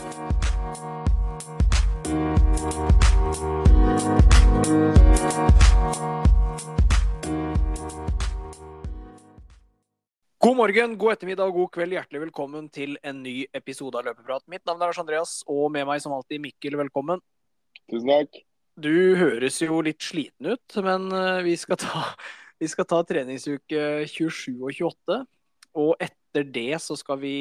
God morgen, god ettermiddag og god kveld. Hjertelig velkommen til en ny episode av Løpeprat. Mitt navn er Lars Andreas, og med meg som alltid Mikkel, velkommen. Tusen takk. Du høres jo litt sliten ut, men eh, vi skal ta, vi skal ta treningsuke 27 og 28. Og etter det så skal vi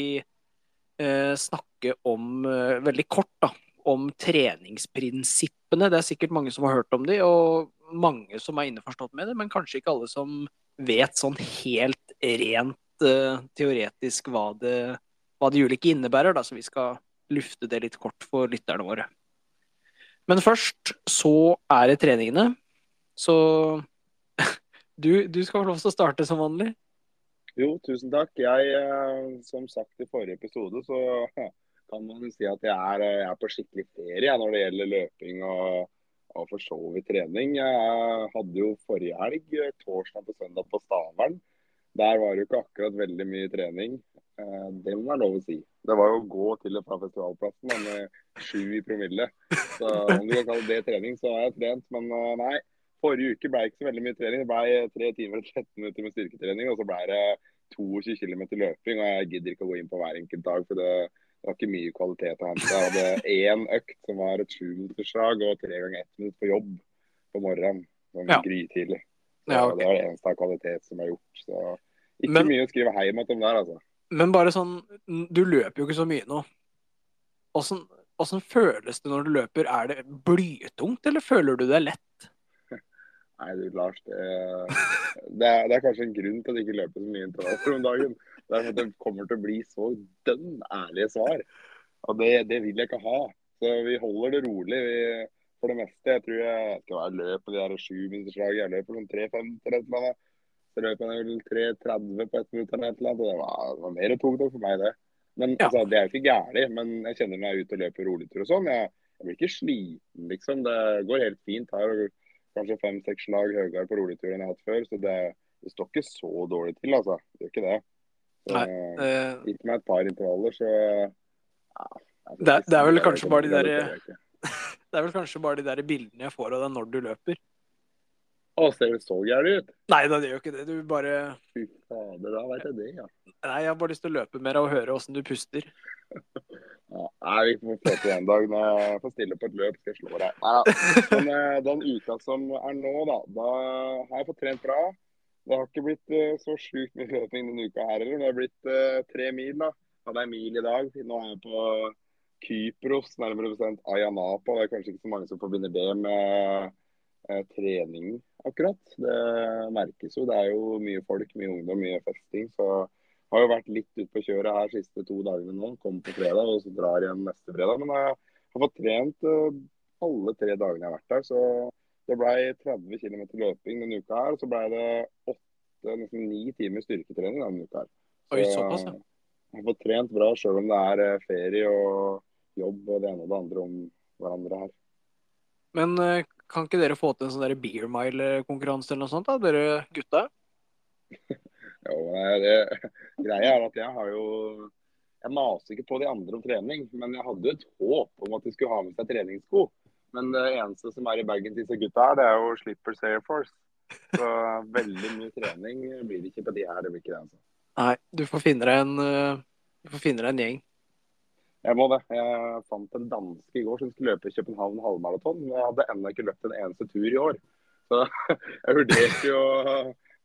snakke om, eh, veldig kort, da, om treningsprinsippene. Det er sikkert mange som har hørt om de, og mange som er innforstått med det, men kanskje ikke alle som vet sånn helt rent uh, teoretisk hva det, hva de ulike innebærer, da, så vi skal lufte det litt kort for lytterne våre. Men først så er det treningene. Så du, du skal få lov til å starte som vanlig. Jo, tusen takk. Jeg, eh, som sagt i forrige episode, så kan man si at jeg er, jeg er på skikkelig ferie når det gjelder løping og, og for så vidt trening. Jeg hadde jo forrige helg, torsdag til søndag på Stavern. Der var det jo ikke akkurat veldig mye trening. Eh, det må være lov å si. Det var jo å gå til og fra festivalplassen med sju i promille. Så om du kan kalle det trening, så har jeg trent. Men eh, nei, forrige uke ble ikke så veldig mye trening. Det ble tre timer og 13 minutter med styrketrening, og så ble det 22 km løping. Og jeg gidder ikke å gå inn på hver enkelt dag, for det, var ikke mye kvalitet å hente. Jeg hadde én økt som var et sjuminutterslag, og tre ganger ett minutt på jobb på morgenen. Sånn ja. grytidlig. Ja, okay. Det var det eneste av kvalitet som er gjort. Så ikke men, mye å skrive hjem om der, altså. Men bare sånn Du løper jo ikke så mye nå. Åssen, føles det når du løper? Er det blytungt, eller føler du det lett? Nei, du Lars, det, det, er, det, er, kanskje en grunn til at du ikke løper så mye intervaller om dagen. Det er at det kommer til å bli så dønn ærlige svar. Og det, det, vil jeg ikke ha. Så vi holder det rolig. Vi, for det meste. Jeg tror jeg skal være løp på de der sju minutterslag. Jeg løper sånn 3-5 eller noe. Så løp jeg vel 3.30 på ett minutt eller et eller annet. Det var, det var mer tungt for meg, det. Men ja. altså, Det er jo ikke gærent. Men jeg kjenner når jeg er ute og løper roligtur og sånn. Jeg, jeg, blir ikke sliten, liksom. Det går helt fint. Her kanskje fem-seks slag høyere på roligtur enn jeg har hatt før. Så det, det, står ikke så dårlig til, altså. Det gjør ikke det. Så, Nei, uh... Gitt meg et par intervaller, så ja, det, det, er vel kanskje bare de der Det er vel kanskje bare de der bildene jeg får av deg når du løper. Å, ser det ut? Nei, det gjør ikke det. Du bare Fy fader, da veit jeg det, ja. Nei, jeg har bare lyst til å løpe mer og høre åssen du puster. ja, nei, vi får få til en dag når jeg får stille på et løp, skal jeg slå deg. Nei da. Men eh, den uka som er nå, da, da har jeg fått trent bra. Det har ikke blitt uh, så sjukt mye løping denne uka her heller. Det har blitt uh, tre mil, da. Hadde en mil i dag. Nå er jeg på Kypros, nærmere bestemt Ayanapa. Det er kanskje ikke så mange som forbinder det med uh, trening akkurat. Det merkes jo. Det er jo mye folk, mye ungdom, mye festing. Så har jo vært litt ute på kjøret her siste to dagene nå. Kommer på fredag og så drar igjen neste fredag. Men jeg har fått trent uh, alle tre dagene jeg har vært her. Så det ble 30 km løping denne uka her. Og Så ble det åtte, nesten ni timer styrketrening denne uka her. Så, Oi, såpass, ja. Jeg har fått trent bra sjøl om det er eh, ferie og jobb og det ene og det andre om hverandre her. Men uh, kan ikke dere få til en sånn beer mile-konkurranse eller noe sånt, da, dere gutta? jo, det, greia er at jeg har jo Jeg maser ikke på de andre om trening, men jeg hadde et håp om at de skulle ha med seg treningssko. Men det eneste som er i bagen til disse gutta her, det er jo Slippers Air Force. Så veldig mye trening blir det ikke på de her. det blir ikke det altså. Nei, du får finne deg en, eh, du får finne deg en gjeng. Jeg må det. Jeg fant en danske i går som skulle løpe København halvmaraton. Men jeg hadde ennå ikke løpt en eneste tur i år. Så jeg vurderte jo å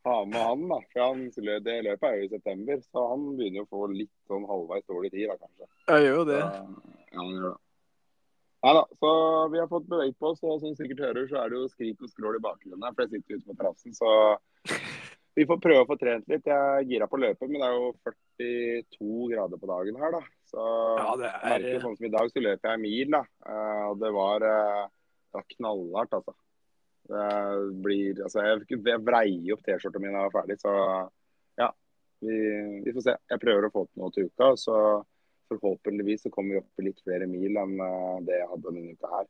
ha med han, da. For han, det løpet er jo i september, så han begynner å få litt sånn halvveis dårlig tid, da kanskje. Jeg gjør jo det. Ja, han gjør det. Nei da, så vi har fått beveget på oss, og som sikkert hører, så er det jo skrik og skrål i bakgrunnen her. For jeg sitter ute på terrassen, så vi får prøve å få trent litt. Jeg er gira på å løpe, men det er jo 42 grader på dagen her, da. Så ja, det er... merker sånn som i dag, så løper jeg mil, da. Eh, og det var, eh, det var knallhardt, altså. Det blir Altså, jeg, jeg vreier opp T-skjorta mi når jeg er ferdig, så ja. Vi, vi, får se. Jeg prøver å få til noe til uka, så forhåpentligvis så kommer vi opp i litt flere mil enn eh, det jeg hadde denne uka her.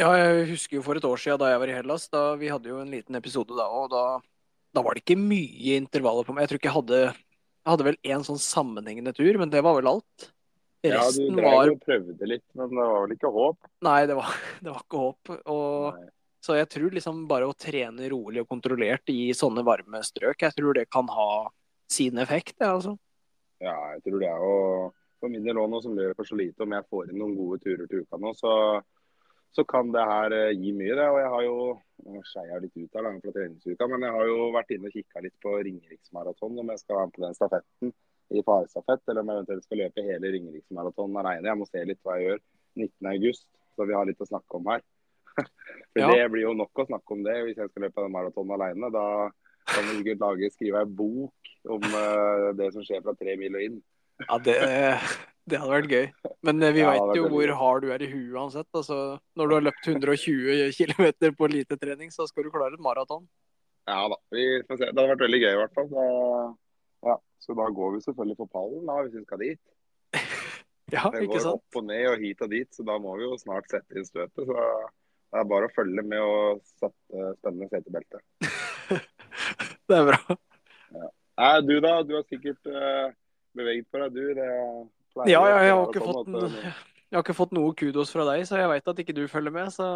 Ja, jeg husker jo for et år siden da jeg var i Hellas. da Vi hadde jo en liten episode da, og da, da var det ikke mye intervaller på meg. Jeg tror ikke jeg hadde jeg hadde vel én sånn sammenhengende tur, men det var vel alt. Ja, du Resten drev var og prøvde litt, men det var vel ikke håp? Nei, det var, det var ikke håp. Og, så jeg tror liksom bare å trene rolig og kontrollert i sånne varme strøk, jeg tror det kan ha sin effekt, det, altså. Ja, jeg tror det er jo For min del òg, nå som løper så lite, om jeg får inn noen gode turer til uka nå, så, så kan det her eh, gi mye, det. Og jeg har jo Nå skeier jeg litt ut her fra treningsuka, men jeg har jo vært inne og kikka litt på Ringeriksmaraton, om jeg skal være med på den stafetten i farestafett, eller om jeg eventuelt skal løpe hele Ringeriksmaraton alene. Jeg må se litt hva jeg gjør 19.8, så vi har litt å snakke om her. For Ja. Det blir jo nok å snakke om det hvis jeg skal løpe den maratonen alene. Da kan vi sikkert lage, skrive ei bok om uh, det som skjer fra tre mil og inn. Ja, det, det hadde vært gøy. Men eh, vi Ja, veit vet jo hvor hard du er i huet uansett. Altså, når du har løpt 120 km på lite trening, så skal du klare et maraton. Ja da, vi får se. Det hadde vært veldig gøy i hvert fall. Så, ja, så da går vi selvfølgelig på pallen da, hvis vi skal dit. Ja, Det ikke går opp og ned og hit og dit, så da må vi jo snart sette inn støtet. Så det er bare å følge med og sette spennende setebelte. Det er bra. Nei, du da? Du har sikkert uh, beveget på deg, du. Det pleier Ja, ja, jeg har ikke fått, at, n- jeg har ikke fått noe kudos fra deg, så jeg veit at ikke du følger med, så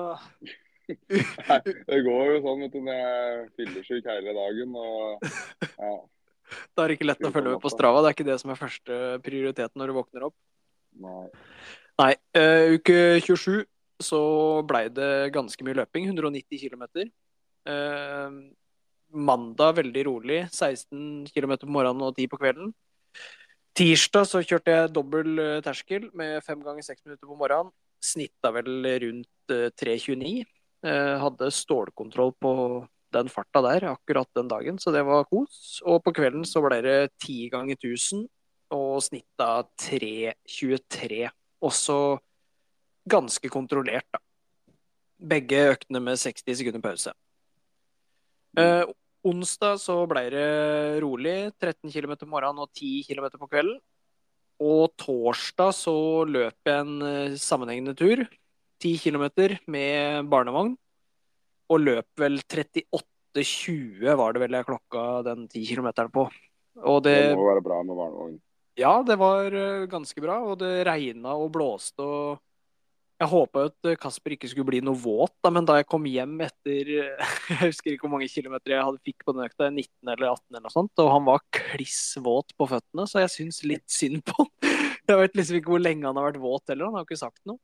Nei, det går jo sånn vet du, når jeg er fyllesyk hele dagen. og ja, da er det ikke lett å følge med på Strava. Det er ikke det som er første prioritet når du våkner opp. nei. Nei, uh, uke 27 så blei det ganske mye løping. 190 km. Uh, mandag veldig rolig. 16 km på morgenen og 10 på kvelden. Tirsdag så kjørte jeg dobbel eh, terskel med fem ganger seks minutter på morgenen. Snitta vel rundt eh, 3.29. Eh, hadde stålkontroll på den farta der akkurat den dagen, så det var kos. Og på kvelden så ble det ti ganger 1000 og snitta 3.23 også ganske kontrollert, da. Begge øktene med 60 sekunder pause. Onsdag så ble det rolig. 13 km på morgenen og 10 km på kvelden. Og torsdag så løp jeg en eh, sammenhengende tur. 10 km med barnevogn. Og løp vel 38,20 var det vel jeg klokka den 10 km på. Og Det det må være bra med barnevogn. ja, det var eh, ganske bra, og det regna og blåste og Jeg håpa at eh, Kasper ikke skulle bli noe våt, da, men da jeg kom hjem etter eh, Jeg husker ikke hvor mange kilometer jeg hadde fikk på den økta, 19 eller 18 eller noe sånt, og han var kliss våt på føttene, så jeg syns litt synd på han. Jeg vet liksom ikke hvor lenge han har vært våt heller, han har ikke sagt noe.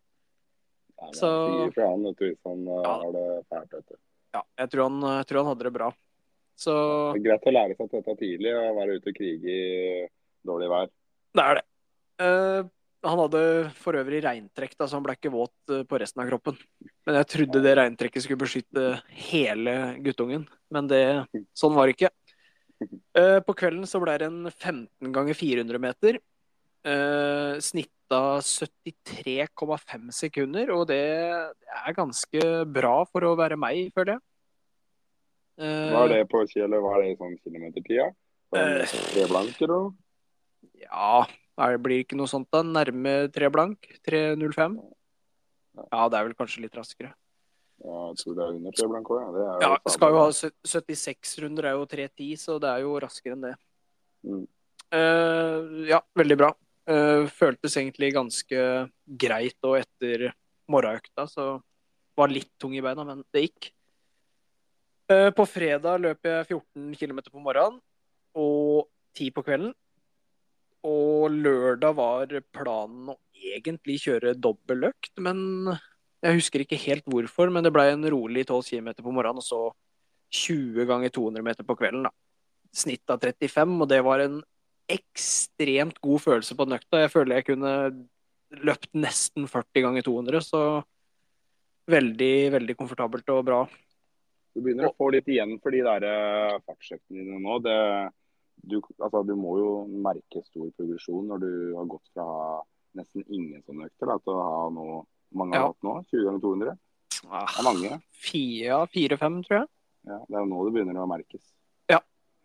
Så- fra han vet du, hvis han eh, Ja. har det fælt. Vet du. Ja, jeg tror han, jeg tror han hadde det bra. Så Det er greit å lære seg dette tidlig og være ute og krige i dårlig vær. det er det. Eh, han hadde for øvrig regntrekk, da, så han ble ikke våt eh, på resten av kroppen. Men jeg trodde det regntrekket skulle beskytte hele guttungen, men det, sånn var det ikke. Eh, på kvelden så ble det en 15 ganger 400 meter. Eh, snitta 73,5 sekunder, og det er ganske bra for å være meg, føler jeg. Var det på kjelet, hva er det sånn kilometertida? Sånn tre blank eller noe? Ja, er det blir ikke noe sånt da. Nærme tre blank. 3.05. Ja, det er vel kanskje litt raskere. Ja, jeg tror det er under tre blank òg. Ja. Er Ja, skal jo ha 76 runder, er jo 3.10, så det er jo raskere enn det. Mm. Uh, ja, veldig bra. Uh, føltes egentlig ganske greit og etter morgenøkta, så var litt tung i beina, men det gikk. Uh, på fredag løp jeg 14 km på morgenen og 10 på kvelden. Og lørdag var planen å egentlig kjøre dobbel økt, men jeg husker ikke helt hvorfor. Men det ble en rolig 12 km på morgenen og så 20 ganger 200 meter på kvelden. da. Snitt av 35, og det var en ekstremt god følelse på den økta. Jeg føler jeg kunne løpt nesten 40 ganger 200, så veldig, veldig komfortabelt og bra. Du begynner å få litt igjen for de der eh, fartsøktene dine nå. Det, du, altså, du må jo merke stor progresjon når du har gått fra nesten ingen sånne økter da, til å ha noe mange har Ja. hatt nå. 20 ganger 200. Det Ah, er mange. Ja, fire-fem, tror jeg. Ja, det er jo nå det begynner å merkes.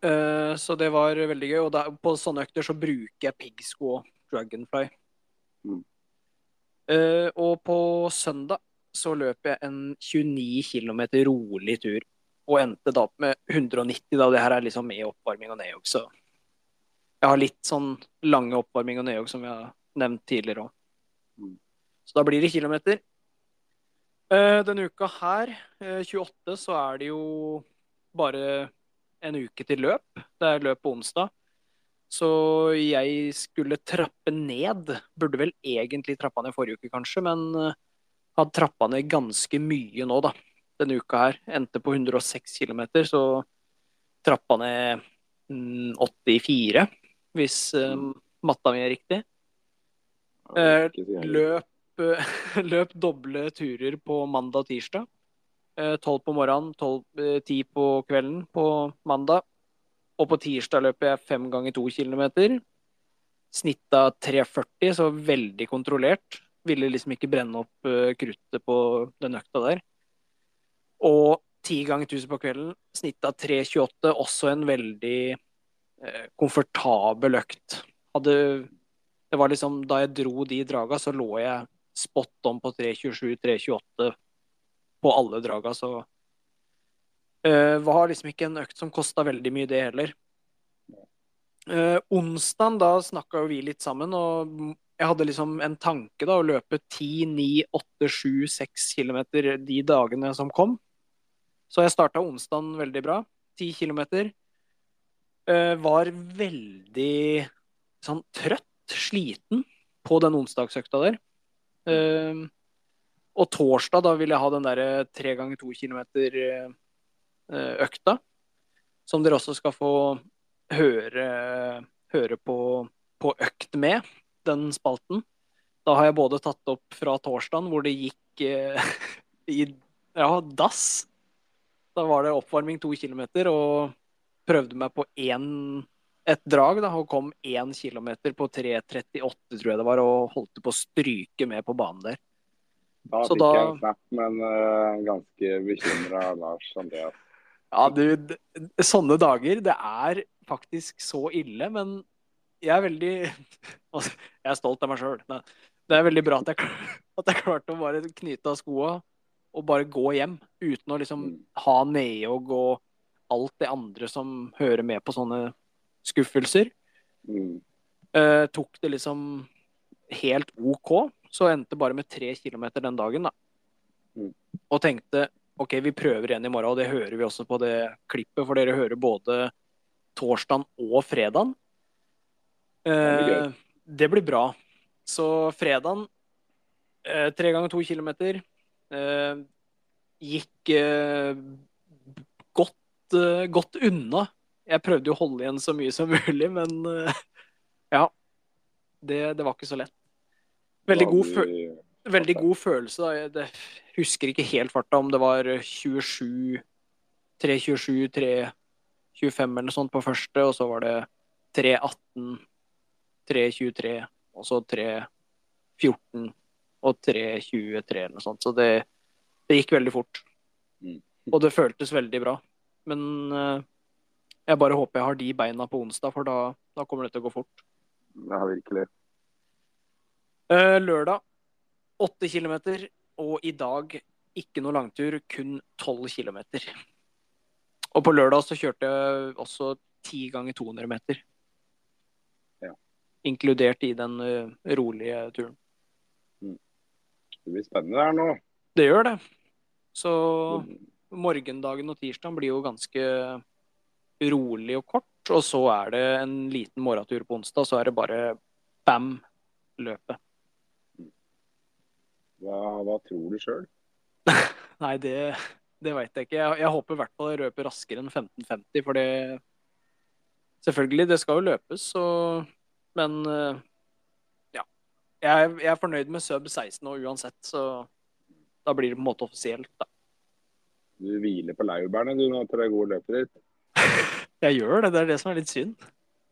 Eh, så det var veldig gøy. Og da, på sånne økter så bruker jeg piggsko og dragonfly. Mm. Uh, og på søndag så løper jeg en 29 km rolig tur. Og endte da opp med 190, da. Det her er liksom med oppvarming og nedjogg, så Jeg har litt sånn lange oppvarming og nedjogg som jeg nevnt tidligere òg. Mm. Så da blir det kilometer. Eh, denne uka her, eh, 28, så er det jo bare en uke til løp. Det er løp på onsdag. Så jeg skulle trappe ned. Burde vel egentlig trappa ned forrige uke, kanskje, men eh, hadde trappa ned ganske mye nå, da. Denne uka her. Endte på 106 km, så trappa ned mm, 84, hvis eh, matta mi er riktig. Eh, Ikke. Løp, eh, løp doble turer på mandag og tirsdag. Eh, Tolv på morgenen, tolv, eh, ti på kvelden på mandag. Og på tirsdag løper jeg fem ganger to kilometer. Snitta 3,40, så veldig kontrollert. Ville liksom ikke brenne opp eh, kruttet på den økta der. Og ti ganger 1000 på kvelden. snitt av 3,28, også en veldig eh, komfortabel økt. Hadde det var liksom, Da jeg dro de draga, så lå jeg spot on på 3.27-3.28 på alle draga, så uh, var liksom ikke en økt som kosta veldig mye, det heller. Uh, onsdagen, da snakka jo vi litt sammen, og jeg hadde liksom en tanke da, å løpe 10, 9, 8, 7, 6 km de dagene som kom. Så jeg starta onsdagen veldig bra. Ti kilometer. Uh, var veldig sånn trøtt sliten på den onsdagsøkta der. Eh, og torsdag da vil jeg ha den derre tre ganger to kilometer eh, økta. Som dere også skal få høre, høre på, på økt med, den spalten. Da har jeg både tatt opp fra torsdagen, hvor det gikk eh, i ja, dass. Da var det oppvarming to kilometer, og prøvde meg på én et drag da, og kom én kilometer på 3.38, tror jeg det var, og holdt på å stryke med på banen der. Da Så fikk da- jeg en snap, men uh, ganske bekymra Lars Andreas. Ja, du, sånne dager, det er faktisk så ille, men jeg er veldig altså, Jeg er stolt av meg sjøl. Det er veldig bra at jeg, at jeg klarte å bare knyte av skoa og bare gå hjem uten å liksom Mm. ha nedjogg og alt det andre som hører med på sånne skuffelser. Mm. Uh, tok det liksom helt OK, så endte bare med tre kilometer den dagen, da. Mm. Og tenkte OK, vi prøver igjen i morgen, og det hører vi også på det klippet, for dere hører både torsdagen og fredagen. Uh, det blir bra. Så fredagen, eh, tre ganger to kilometer, gikk eh, godt, eh, godt unna. Jeg prøvde jo å holde igjen så mye som mulig, men eh, ja. Det, det var ikke så lett. Veldig god, veldig god følelse. Da. Jeg det, husker ikke helt farta om det var 27 3.27, 3.25 eller noe sånt på første, og så var det 3.18, 3.23, og så 3.14 og 3.23 eller noe sånt. Så det, det gikk veldig fort. Mm. Og det føltes veldig bra. Men uh, jeg bare håper jeg har de beina på onsdag, for da, da kommer det til å gå fort. Ja, virkelig. Uh, lørdag 8 km, og i dag ikke noe langtur, kun 12 km. Og på lørdag så kjørte jeg også 10 ganger 200 meter. Ja. Inkludert i den uh, rolige turen. Det blir spennende her nå. Det gjør det. Så morgendagen og tirsdagen blir jo ganske rolig og kort. Og så er det en liten morgentur på onsdag, så er det bare bam, løpet. Hva, hva tror du sjøl? Nei, det, det veit jeg ikke. Jeg, jeg håper i hvert fall jeg løper raskere enn 15.50, for det Selvfølgelig, det skal jo løpes, så Men eh. Jeg, jeg er fornøyd med sub 16 nå uansett, så da blir det på en måte offisielt, da. Du hviler på laurbærene du nå til det gode løpet ditt. Jeg gjør det, det er det som er litt synd.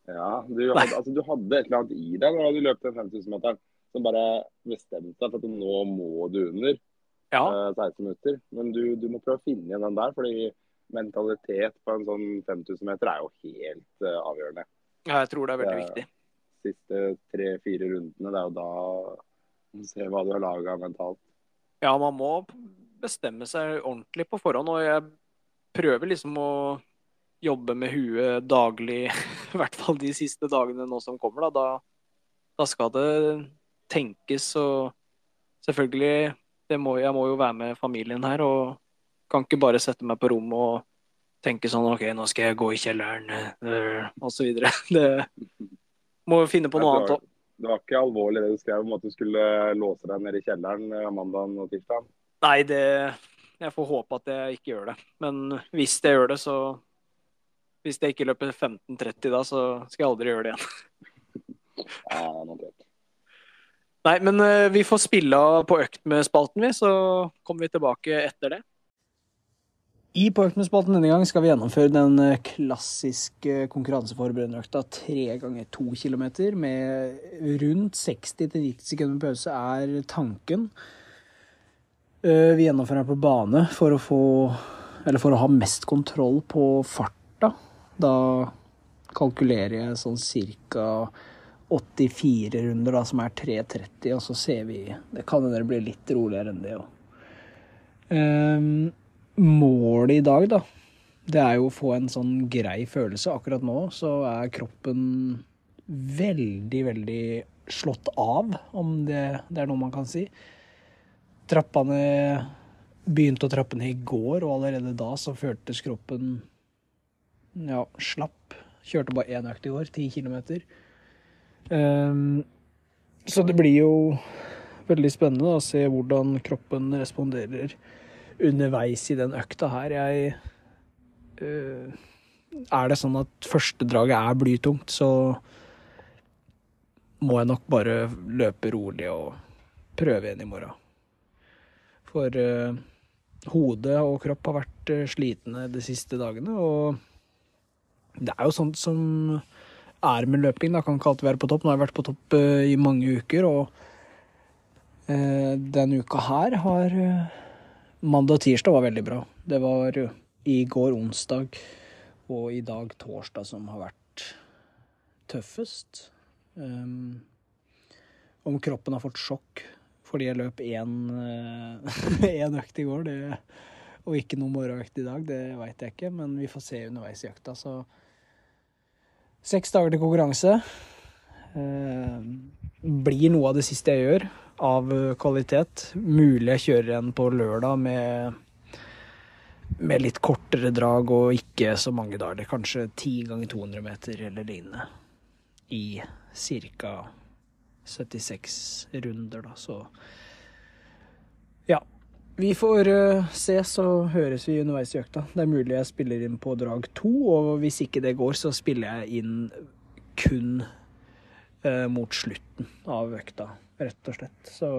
Ja, du hadde, altså, du hadde et eller annet i deg da du løp den 5000-meteren som bare bestemte deg for at nå må du under Ja, uh, 16 minutter. Men du, du må prøve å finne igjen den der, fordi mentalitet på en sånn 5000 meter er jo helt uh, avgjørende. jeg tror det er veldig uh, viktig. Siste tre-fire rundene, det er jo da man ser hva du har laga mentalt. Ja, man må bestemme seg ordentlig på forhånd, og jeg prøver liksom å jobbe med huet daglig, i hvert fall de siste dagene nå som kommer, da. Da, skal det tenkes og selvfølgelig må, Jeg må jo være med familien her og kan ikke bare sette meg på rommet og tenke sånn OK, nå skal jeg gå i kjelleren osv. så videre. Det må jo finne på noe annet òg. Det var ikke alvorlig det du skrev om at du skulle låse deg nede i kjelleren eh, mandag og tirsdag? Nei, det Jeg får håpe at jeg ikke gjør det. Men hvis jeg gjør det, så Hvis jeg ikke løper 15.30 da, så skal jeg aldri gjøre det igjen. ja, notert. Nei, men uh, vi får spille på økt med spalten, vi. Så kommer vi tilbake etter det. I Parkman-spalten denne gang skal vi gjennomføre den eh, klassiske konkurranseforberedende økta tre ganger to kilometer med rundt 60-90 sekunder pause er tanken. Uh, vi gjennomfører den på bane for å få Eller for å ha mest kontroll på farta. Da kalkulerer jeg sånn cirka 84 runder, da, som er 3.30, og så ser vi Det kan hende det blir litt roligere enn det òg. Målet i dag, da, det er jo å få en sånn grei følelse. Akkurat nå så er kroppen veldig, veldig slått av, om det, det er noe man kan si. Trappene begynte å trappe ned i går, og allerede da så føltes kroppen ja, slapp. Kjørte bare én økt i går, ti kilometer. Um, så det blir jo veldig spennende å se hvordan kroppen responderer underveis i den økta her. Jeg uh, Er det sånn at første draget er blytungt, så må jeg nok bare løpe rolig og prøve igjen i morgen. For uh, hode og kropp har vært uh, slitne de siste dagene, og det er jo sånt som er med løping. Da kan ikke alltid være på topp. Nå har jeg vært på topp uh, i mange uker, og uh, denne uka her har Mandag og tirsdag var veldig bra. Det var i går onsdag og i dag torsdag som har vært tøffest. Um, om kroppen har fått sjokk fordi jeg løp én økt i går, det, og ikke noen morgenøkt i dag, det veit jeg ikke, men vi får se underveis i økta. så Seks dager til konkurranse. Eh, blir noe av det siste jeg gjør av kvalitet. Mulig jeg kjører en på lørdag med, med litt kortere drag og ikke så mange dager. Kanskje 10 ganger 200 meter eller lignende. I ca. 76 runder, da, så Ja. Vi får uh, se, så høres vi underveis i økta. Det er mulig jeg spiller inn på drag to, og hvis ikke det går, så spiller jeg inn kun uh, mot slutten av økta, rett og slett. Så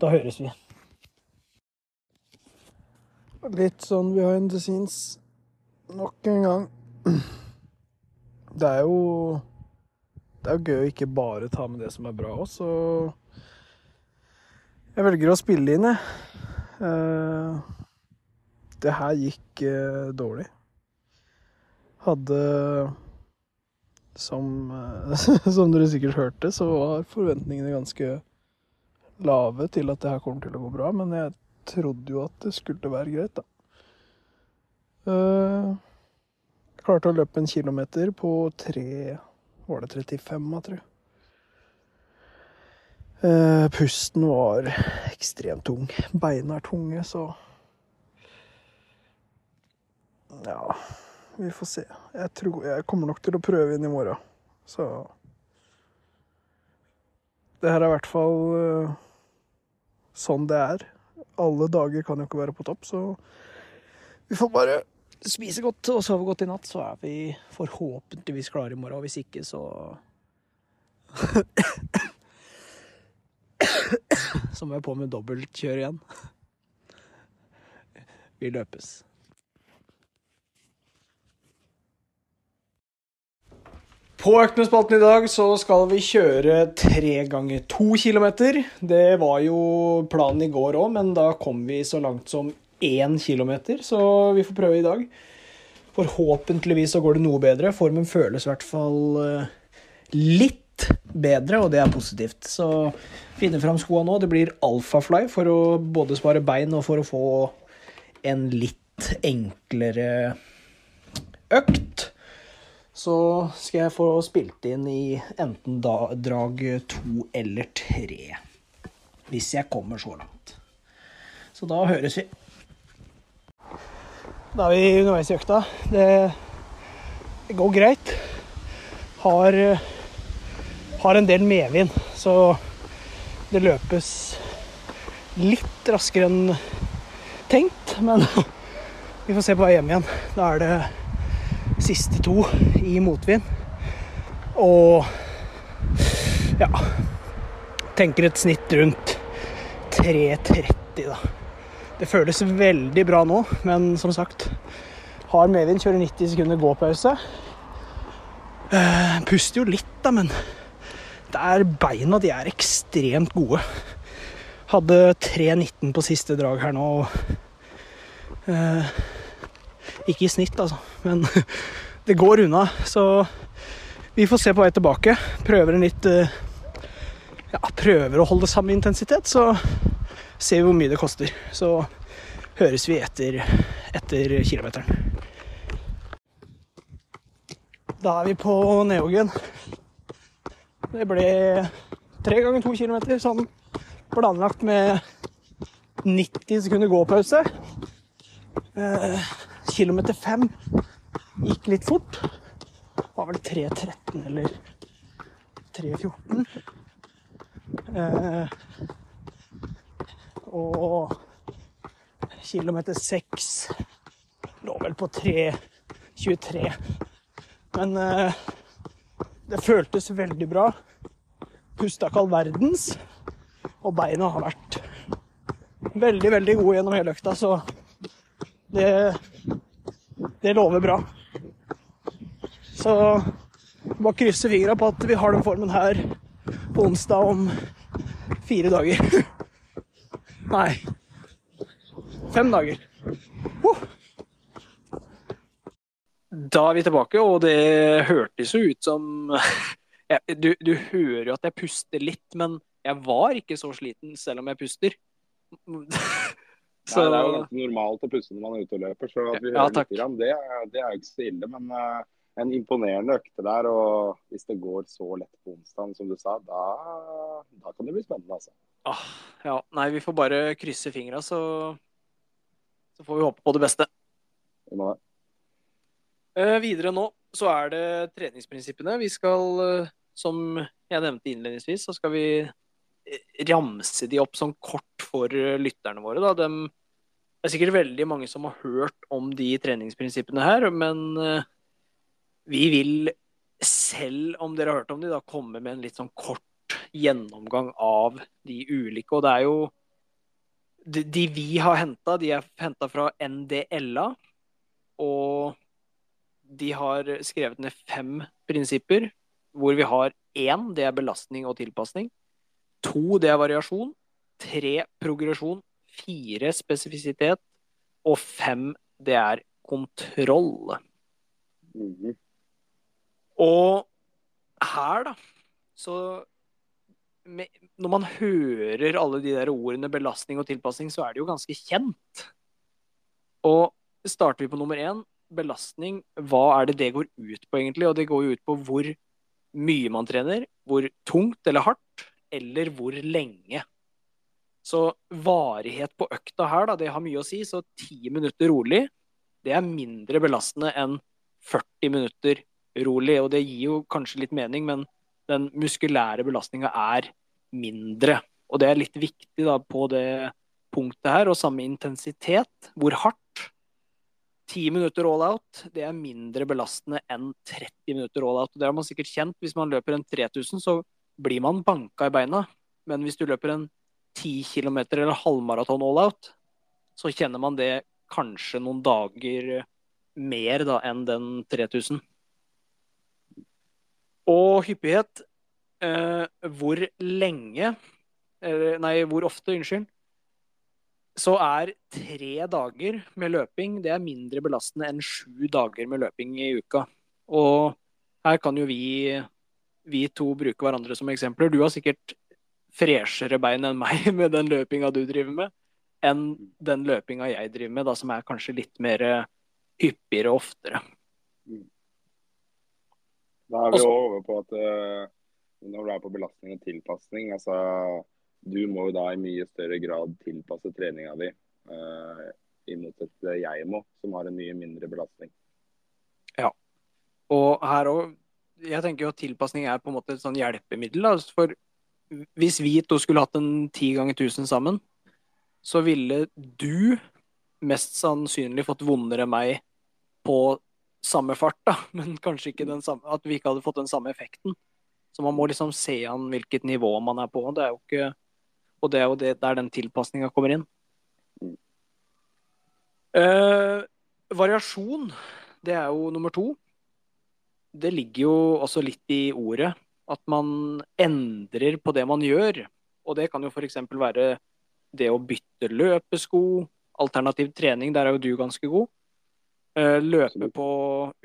da høres vi. Litt sånn behind the scenes nok en gang. Det er jo Det er jo gøy å ikke bare ta med det som er bra også. Jeg velger å spille inn, jeg. Uh, det her gikk uh, dårlig. Hadde som, uh, som dere sikkert hørte, så var forventningene ganske lave til at det her kommer til å gå bra, men jeg trodde jo at det skulle være greit, da. Jeg klarte å løpe en kilometer på tre Var det 35, jeg tror. Uh, pusten var ekstremt tung. Beina er tunge, så Ja, vi får se. Jeg tror jeg kommer nok til å prøve inn i morgen, så Det her er i hvert fall uh, sånn det er. Alle dager kan jo ikke være på topp, så vi får bare spise godt og sove godt i natt, så er vi forhåpentligvis klare i morgen. Og hvis ikke, så Så må jeg på med dobbeltkjør igjen. Vi løpes. På Øktenespalten i dag så skal vi kjøre tre ganger to kilometer. Det var jo planen i går òg, men da kom vi så langt som én kilometer, så vi får prøve i dag. Forhåpentligvis så går det noe bedre. Formen føles i hvert fall eh, litt bedre, og det er positivt. Så finne fram skoa nå. Det blir alfafly for å både spare bein og for å få en litt enklere økt. Så skal jeg få spilt inn i enten da, drag to eller tre. Hvis jeg kommer så langt. Så da høres vi. Da er vi underveis i økta. Det, går greit. Har, har en del medvind, så det løpes litt raskere enn tenkt. Men vi får se på vei hjem igjen. Da er det siste to i motvind. Og ja Tenker et snitt rundt 3.30, da. Det føles veldig bra nå, men som sagt Har medvind, kjører 90 sekunder gåpause. Uh, puster jo litt, da, men det er beina de er ekstremt gode. Hadde 3.19 på siste drag her nå. og uh, ikke i snitt, altså, men det går unna. Så vi får se på vei tilbake. Prøver en litt eh, Ja, prøver å holde samme intensitet, så ser vi hvor mye det koster. Så høres vi etter, etter kilometeren. Da er vi på Neogen. Det ble tre ganger to kilometer, sånn planlagt med 90 sekunder gåpause. Eh, kilometer fem gikk litt fort. Det var vel 3.13 eller 3.14. Eh, og kilometer seks lå vel på 3.23. Men eh, det føltes veldig bra. Pusta ikke all verdens. Og beina har vært veldig, veldig gode gjennom hele økta, så det det lover bra. Så bare krysse fingra på at vi har den formen her på onsdag om fire dager. Nei fem dager. Oh. Da er vi tilbake, og det hørtes jo ut som jeg, du, du, hører jo at jeg puster litt, men jeg var ikke så sliten selv om jeg puster. Så... Nei, det er jo ganske normalt å puste når man er ute og løper, så at vi hører ja, litt grann, det, det, er jo ikke så ille. Men uh, en imponerende økte der. Og hvis det går så lett på onsdag som du sa, da, da kan det bli spennende, altså. Ah, ja. Nei, vi får bare krysse fingra, så, så får vi håpe på det beste. Vi må det. Uh, videre nå så er det treningsprinsippene. Vi skal, uh, som jeg nevnte innledningsvis, så skal vi ramse de opp sånn kort for lytterne våre. Da. De, det er sikkert veldig mange som har hørt om de treningsprinsippene her, men uh, vi vil, selv om dere har hørt om de, da komme med en litt sånn kort gjennomgang av de ulike. Og det er jo De, de vi har henta, de er henta fra NDLA. Og de har skrevet ned fem prinsipper, hvor vi har én, det er belastning og tilpasning. To, det er variasjon. Tre, progresjon. Fire, spesifisitet. Og fem, det er kontroll. Mm. Og her, da, så med, Når man hører alle de der ordene belastning og tilpasning, så er det jo ganske kjent. Og starter vi på nummer én, belastning, hva er det det går ut på, egentlig? Og det går jo ut på hvor mye man trener, hvor tungt eller hardt, eller hvor lenge. Så varighet på økta her, da, det har mye å si. Så ti minutter rolig, det er mindre belastende enn 40 minutter rolig. Og det gir jo kanskje litt mening, men den muskulære belastninga er mindre. Og det er litt viktig da på det punktet her, og samme intensitet. Hvor hardt. 10 minutter all out, det er mindre belastende enn 30 minutter all out. Og det har man sikkert kjent. Hvis man løper en 3000, så blir man banka i beina. Men hvis du løper en 10 km eller halvmaraton all out, så kjenner man det kanskje noen dager mer da enn den 3000. Og hyppighet eh, Hvor lenge eller, Nei, hvor ofte, unnskyld. Så er tre dager med løping det er mindre belastende enn sju dager med løping i uka. Og her kan jo vi vi to bruker hverandre som eksempler. Du har sikkert freshere bein enn meg med den løpinga du driver med, enn den løpinga jeg driver med, da, som er kanskje litt mer hyppigere og oftere. Da er vi Også- over på at eh, når du er på belastning og tilpasning, altså du må jo da i mye større grad tilpasse treninga di. uh, imot et jeg må, som har en mye mindre belastning. Ja. Og her òg Jeg tenker jo at tilpasning er på en måte et sånn hjelpemiddel. Da. For hvis vi to skulle hatt en ti ganger tusen sammen, så ville du mest sannsynlig fått vondere meg på samme fart, da. Men kanskje ikke den samme At vi ikke hadde fått den samme effekten. Så man må liksom se an hvilket nivå man er på. Det er jo ikke Og det er jo det der den tilpasninga kommer inn. Eh, variasjon, det er jo nummer to. Det ligger jo også litt i ordet at man endrer på det man gjør. Og det kan jo f.eks. være det å bytte løpesko, alternativ trening, der er jo du ganske god. Eh, løpe på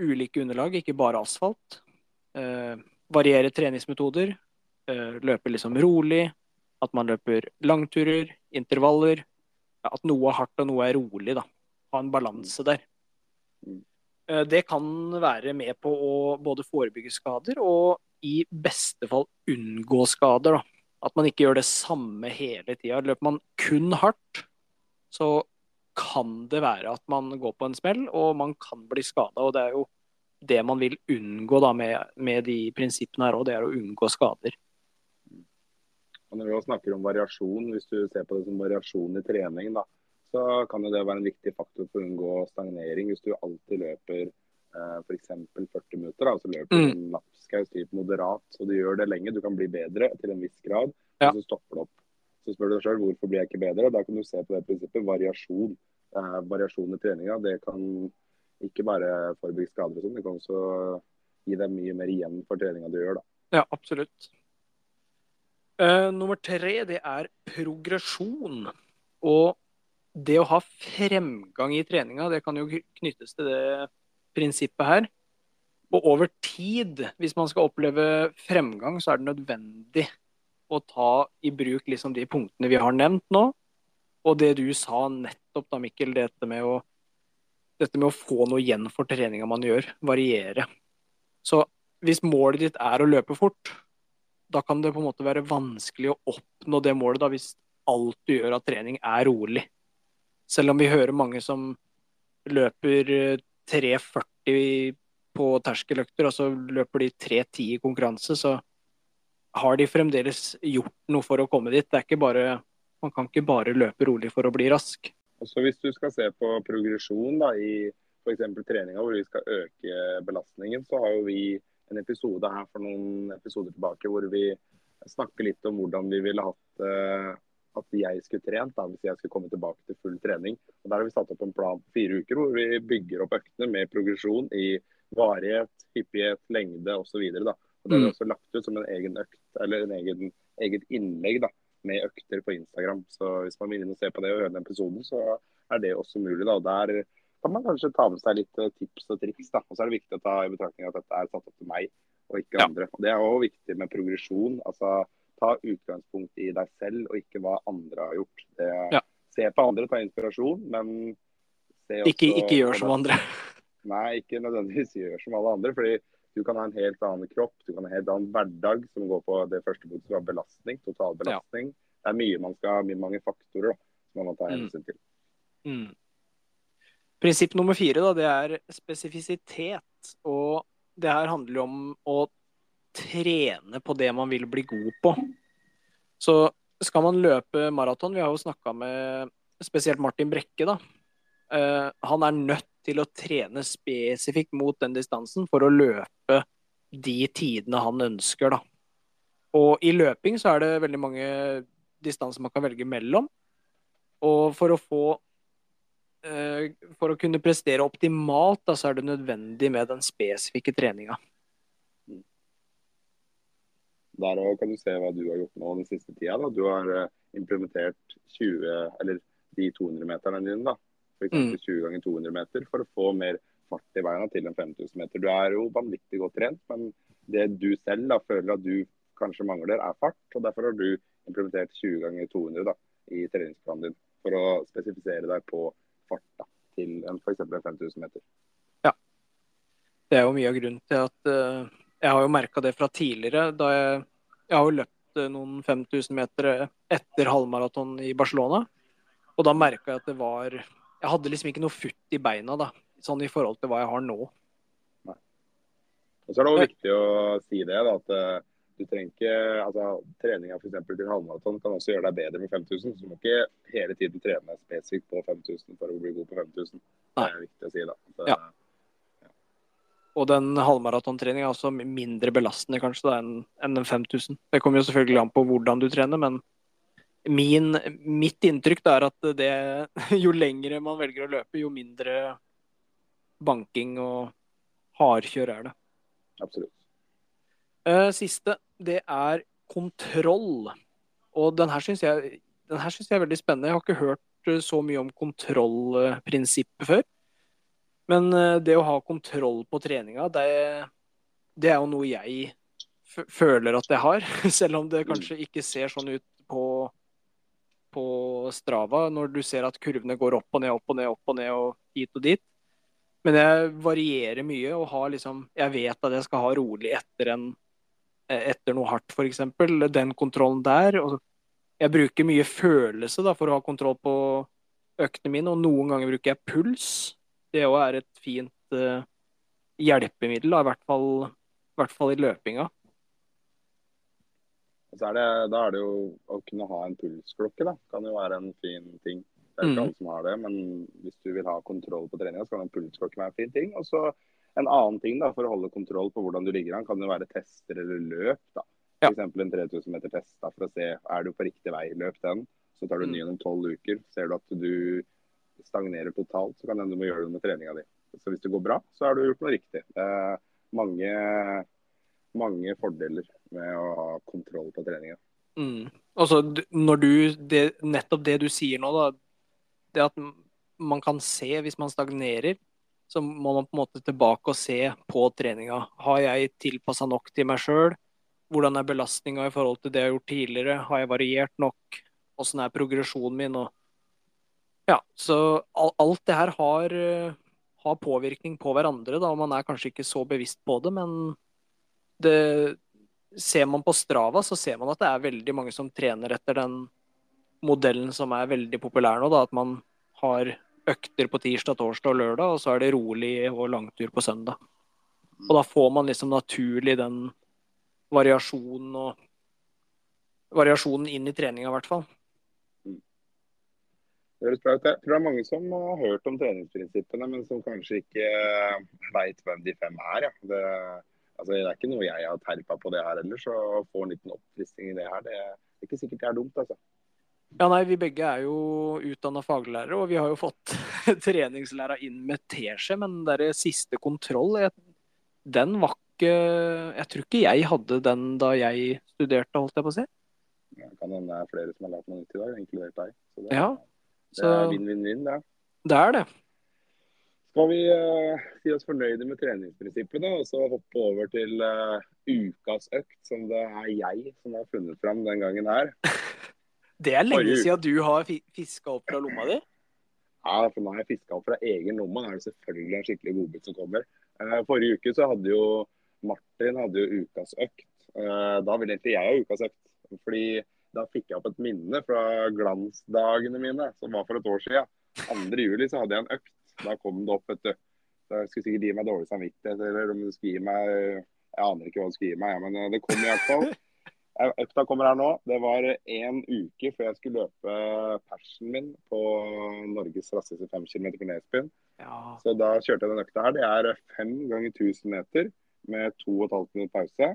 ulike underlag, ikke bare asfalt. Eh, variere treningsmetoder. Eh, løpe liksom rolig. At man løper langturer, intervaller. At noe er hardt og noe er rolig, da. Ha en balanse der. Eh, Det kan være med på å både forebygge skader og i beste fall unngå skader. Da. At man ikke gjør det samme hele tida. Løper man kun hardt, så kan det være at man går på en smell, og man kan bli skada. Og det er jo det man vil unngå da med, med de prinsippene her òg, det er å unngå skader. Og når vi snakker om variasjon, hvis du ser på det som variasjon i trening, da, så kan jo det være en viktig faktor for å unngå stagnering. Hvis du alltid løper eh, f.eks. 40 minutter, da, så løper du Mm. en lapskaus typ moderat, og du gjør det lenge, du kan bli bedre til en viss grad, Ja. og så stopper det opp. Så spør du deg sjøl hvorfor blir jeg ikke bedre. Da kan du se på det prinsippet variasjon. Eh, variasjon i treninga, det kan ikke bare forebygge skader og sånn, det kan også gi deg mye mer igjen for treninga du gjør, da. Ja, absolutt. Uh, nummer tre, det er progresjon. Og det å ha fremgang i treninga, det kan jo knyttes til det prinsippet her. Og over tid, hvis man skal oppleve fremgang, så er det nødvendig å ta i bruk liksom de punktene vi har nevnt nå. Og det du sa nettopp da, Mikkel, dette med å, dette med å få noe igjen for treninga man gjør. Variere. Så hvis målet ditt er å løpe fort, da kan det på en måte være vanskelig å oppnå det målet da, hvis alt du gjør av trening er rolig. Selv om vi hører mange som løper eh, 3,40 på terskeløkter, og så løper de 3,10 i konkurranse, så har de fremdeles gjort noe for å komme dit. Det er ikke bare, man kan ikke bare løpe rolig for å bli rask. Også Hvis du skal se på progresjon da, i f.eks. treninga hvor vi skal øke belastningen, så har jo vi en episode her for noen episoder tilbake hvor vi snakker litt om hvordan vi ville hatt eh, at jeg skulle trent da, hvis jeg skulle komme tilbake til full trening. Og Der har vi satt opp en plan på fire uker hvor vi bygger opp øktene med progresjon i varighet, hyppighet, lengde osv. Det har vi Mm. også lagt ut som en egen økt, eller en egen, eget innlegg da, med økter på Instagram. Så hvis man vil inn og se på det og høre den episoden, så er det også mulig. da. Og Der kan man kanskje ta med seg litt eh, tips og triks. da. Og så er det viktig å ta i betraktning at dette er satt opp til meg og ikke Ja. andre. Og Det er òg viktig med progresjon. altså Ta utgangspunkt i deg selv og ikke hva andre har gjort. Det, Ja. Se på andre, ta inspirasjon, men se også Ikke, ikke gjør som andre. Nei, ikke nødvendigvis gjør som alle andre. fordi du kan ha en helt annen kropp, du kan ha en helt annen hverdag, som går på det første punktet, som er belastning. Total belastning. Det er mye man skal, mye mange faktorer da, som man må ta Mm. hensyn til. Mm. Prinsipp nummer fire da, det er spesifisitet. Og det her handler jo om å trene på det man vil bli god på. Så skal man løpe maraton Vi har jo snakka med spesielt Martin Brekke. da. Uh, han er nødt til å trene spesifikt mot den distansen for å løpe de tidene han ønsker. da. Og i løping så er det veldig mange distanser man kan velge mellom. Og for å få uh, For å kunne prestere optimalt, da, så er det nødvendig med den spesifikke treninga. Der også kan du se hva du har gjort nå den siste tida. Da. Du har eh, implementert 20, eller de 200-meterne dine. da. F.eks. Mm. 20 ganger 200 meter for å få mer fart i beina til en 5000 meter. Du er jo vanvittig godt trent, men det du selv da, føler at du kanskje mangler, er fart. og Derfor har du implementert 20 ganger 200 da, i treningsplanen din for å spesifisere deg på fart da, til en, f.eks. en 5000 meter. Ja. Det er jo mye av grunnen til at eh, jeg har jo merka det fra tidligere. da jeg, jeg har jo løpt eh, noen 5000 meter etter halvmaraton i Barcelona. Og da merka jeg at det var Jeg hadde liksom ikke noe futt i beina, da. Sånn i forhold til hva jeg har nå. Nei. Og så er det også viktig å si det, da, at eh, du trenger ikke altså Treninga f.eks. til halvmaraton kan også gjøre deg bedre med 5000. Så du må ikke hele tiden trene spesifikt på 5000 for å bli god på 5000. Det er viktig å si, da. Så, ja. Og den halvmaratontreninga er også mindre belastende kanskje da, enn en den 5000. Det kommer jo selvfølgelig an på hvordan du trener, men min, mitt inntrykk er at det, jo lengre man velger å løpe, jo mindre banking og hardkjør er det. Absolutt. Eh, siste, det er kontroll. Og den her syns jeg, jeg, er veldig spennende. Jeg har ikke hørt så mye om kontrollprinsippet før. Men eh, det å ha kontroll på treninga, det, det er jo noe jeg føler at jeg har. Selv om det kanskje ikke ser sånn ut på, på Strava, når du ser at kurvene går opp og ned, opp og ned, opp og ned og hit og dit. Men jeg varierer mye og har liksom Jeg vet at jeg skal ha rolig etter, en, etter noe hardt, f.eks. Den kontrollen der. Og jeg bruker mye følelse da, for å ha kontroll på øktene mine, og noen ganger bruker jeg puls det òg er et fint uh, hjelpemiddel, da, i, hvert fall, i, hvert fall, i løpinga. Er det, da er det jo å kunne ha en pulsklokke, da. Kan jo være en fin ting. Det er ikke mm. alle som har det, men hvis du vil ha kontroll på treninga, så kan en pulsklokke være en fin ting. Og så en annen ting da, for å holde kontroll på hvordan du ligger an, kan jo være tester eller løp. da. F.eks. En 3000 meter test da, for å se er du på riktig vei. Løp den. Så tar du mm. ny om tolv uker. Ser du at du stagnerer totalt, så kan hende du må gjøre det med treninga di. Så hvis det går bra, så har du gjort noe riktig. Det er mange, mange fordeler med å ha kontroll på treninga. Mm. Altså, når du, det, nettopp det du sier nå, da. Det at man kan se hvis man stagnerer, så må man på en måte tilbake og se på treninga. Har jeg tilpassa nok til meg sjøl? Hvordan er belastninga i forhold til det jeg har gjort tidligere? Har jeg variert nok? Åssen er progresjonen min? Og ja, så alt det her har, eh, har, påvirkning på hverandre. Da. Man er kanskje ikke så bevisst på det, men det, ser man på Strava, så ser man at det er veldig mange som trener etter den modellen som er veldig populær nå. Da, at man har økter på tirsdag, torsdag og lørdag, og så er det rolig og langtur på søndag. Og da får man liksom naturlig den variasjonen og variasjonen inn i treninga, i hvert fall. Jeg tror det er mange som har hørt om treningsprinsippene, men som kanskje ikke eh, veit hvem de fem er. Ja. Det, altså, det, er ikke noe jeg har terpa på det her heller, så å få en liten oppfriskning i det her, det er ikke sikkert det er dumt. altså. Ja, nei, Vi begge er jo utdanna faglærere, og vi har jo fått treningslæra inn med teskje. Men den siste kontroll, den var ikke Jeg tror ikke jeg hadde den da jeg studerte, holdt jeg på å si. Ja, kan hende det er flere som har lært noe nytt i dag, inkludert deg. Det, ja, så, det er vinn-vinn-vinn, det. Det er det. Skal vi uh, si oss fornøyde med treningsprinsippet da, og så hoppe over til uh, ukas økt, som det er jeg som har funnet fram den gangen her? Det er lenge siden du har fiska opp fra lomma di? Ja, for nå har jeg fiska opp fra egen lomme. Da er det selvfølgelig en skikkelig godbit som kommer. Uh, forrige uke så hadde jo Martin hadde jo ukas økt. da ville egentlig jeg ha ukas økt. Fordi da fikk jeg opp et minne fra glansdagene mine, som var for et år siden. 2. juli så hadde jeg en økt. Da kom det opp, vet du. Jeg skulle sikkert gi meg dårlig samvittighet, eller om du skulle gi meg Jeg aner ikke hva du skulle gi meg, men eh, det kom i hvert fall. Økta kommer her nå. Det var én uke før jeg skulle løpe persen min på Norges raskeste 5 km på Nesbyen. Ja. Så da kjørte jeg den økta her. Det er fem ganger 1000 meter med 2 12 minutter pause.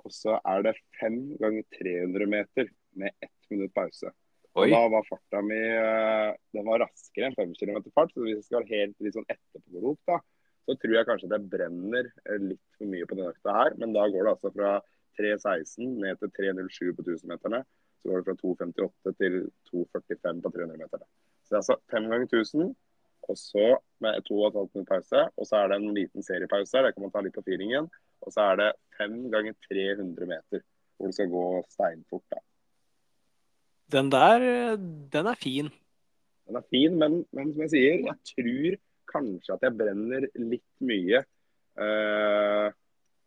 Og så er det fem ganger 300 meter med ett minutt pause. Og da var farta mi eh, den var raskere enn 5 km fart. Så hvis jeg skal helt litt sånn etterpåklok, da, så tror jeg kanskje det brenner eh, litt for mye på denne økta her. Men da går det altså fra 3.16 ned til 3.07 på 1000-meterne. Så går det fra 2.58 til 2.45 på 300-meterne. Så det er altså 5 ganger 1000, og så med 2,5 minutter pause. Og så er det en liten seriepause her, det kan man ta litt på feelingen. Og så er det 5 ganger 300 meter, hvor det skal gå steinfort. da. Den der, den er fin. Den er fin, men, men, som jeg sier, jeg tror kanskje at jeg brenner litt mye uh,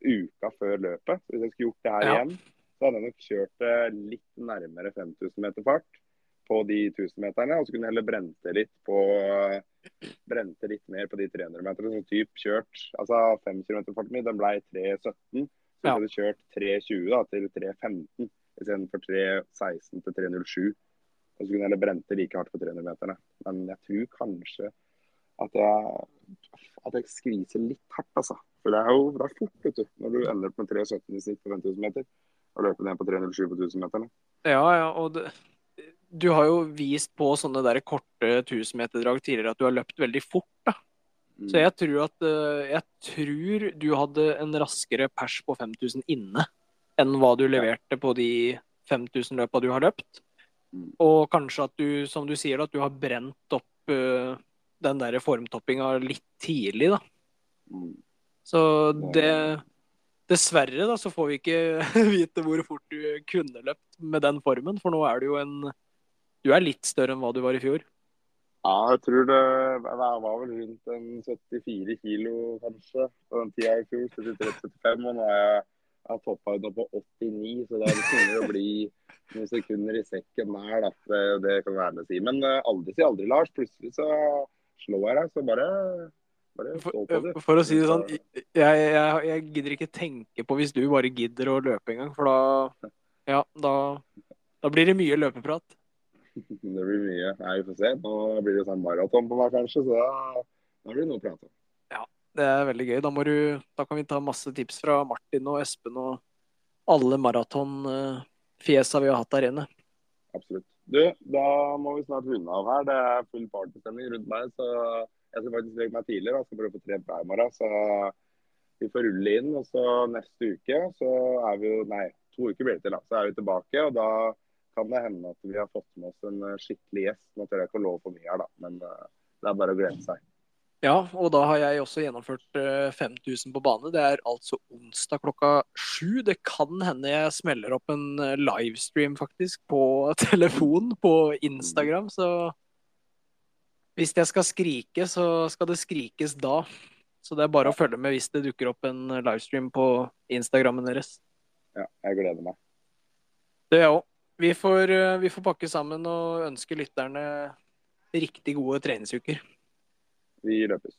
uka før løpet. Hvis jeg skulle gjort det her Ja. igjen, så hadde jeg nok kjørt det litt nærmere 5000 meter fart på de 1000-meterne. Og så kunne jeg heller brente litt på brente litt mer på de 300-meterne. Sånn typ kjørt altså 5 km-farten min den ble 3.17. Så Ja. jeg hadde kjørt 3.20 da, til 3.15 istedenfor 3.16 til 3.07. Og så kunne jeg heller brente like hardt på 300-meterne. Men jeg tror kanskje at jeg, at jeg skviser litt hardt, altså. For det er jo det er fort, vet du, når du ender med 3,17 i snitt på 5000 meter. Og løper ned på 307 på 1000-meterne. Ja, ja, og det, du har jo vist på sånne der korte 1000-meterdrag tidligere at du har løpt veldig fort, da. Mm. Så jeg tror at eh, Jeg tror du hadde en raskere pers på 5000 inne enn hva du leverte på de 5000 løpa du har løpt. Mm. Og kanskje at du, som du sier, at du har brent opp uh, den der formtoppinga litt tidlig, da. Mm. Så det Dessverre da, så får vi ikke vite hvor fort du kunne løpt med den formen, for nå er du jo en Du er litt større enn hva du var i fjor. Ja, jeg tror det jeg var vel rundt en 74 kilo kanskje på den tida i fjor. 73-75. Og nå er jeg, jeg toppa ut nå på 89, så da kunne det bli noen sekunder i sekken der. Det, det kan være med å si. Men eh, aldri si aldri, Lars. Plutselig så slår jeg deg, så bare, For, det. for å si det sånn, jeg, jeg, jeg gidder ikke tenke på hvis du bare gidder å løpe en gang, for da Ja, da, da blir det mye løpeprat. Det blir mye. Nei, vi får se. Nå blir det sånn maraton på meg kanskje, så da, da blir det noe å prate om. Det er veldig gøy. Da, du, da kan vi ta masse tips fra Martin og Espen og alle maratonfjesa vi har hatt der inne. Absolutt. Du, da må vi snart runde av her. Det er full partystemning rundt meg, så jeg skal faktisk legge meg tidligere. Jeg skal prøve å få trent hver morgen. Så vi får rulle inn. Og så neste uke så er vi jo Nei, to uker blir det til, da. Så er vi tilbake. Og da kan det hende at vi har fått med oss en skikkelig gjest. Nå tør jeg ikke å love for mye her, da. Men eh, det er bare å glede seg. Ja, og da har jeg også gjennomført eh, 5000 på bane. Det er altså onsdag klokka sju. Det kan hende jeg smeller opp en eh, livestream faktisk på telefon på Instagram, så hvis jeg skal skrike, så skal det skrikes da. Så det er bare å følge med hvis det dukker opp en eh, livestream på Instagrammen deres. Ja, jeg gleder meg. Det er jeg òg. Vi, får, eh, vi får pakke sammen og ønske lytterne riktig gode treningsuker. Vi løpes.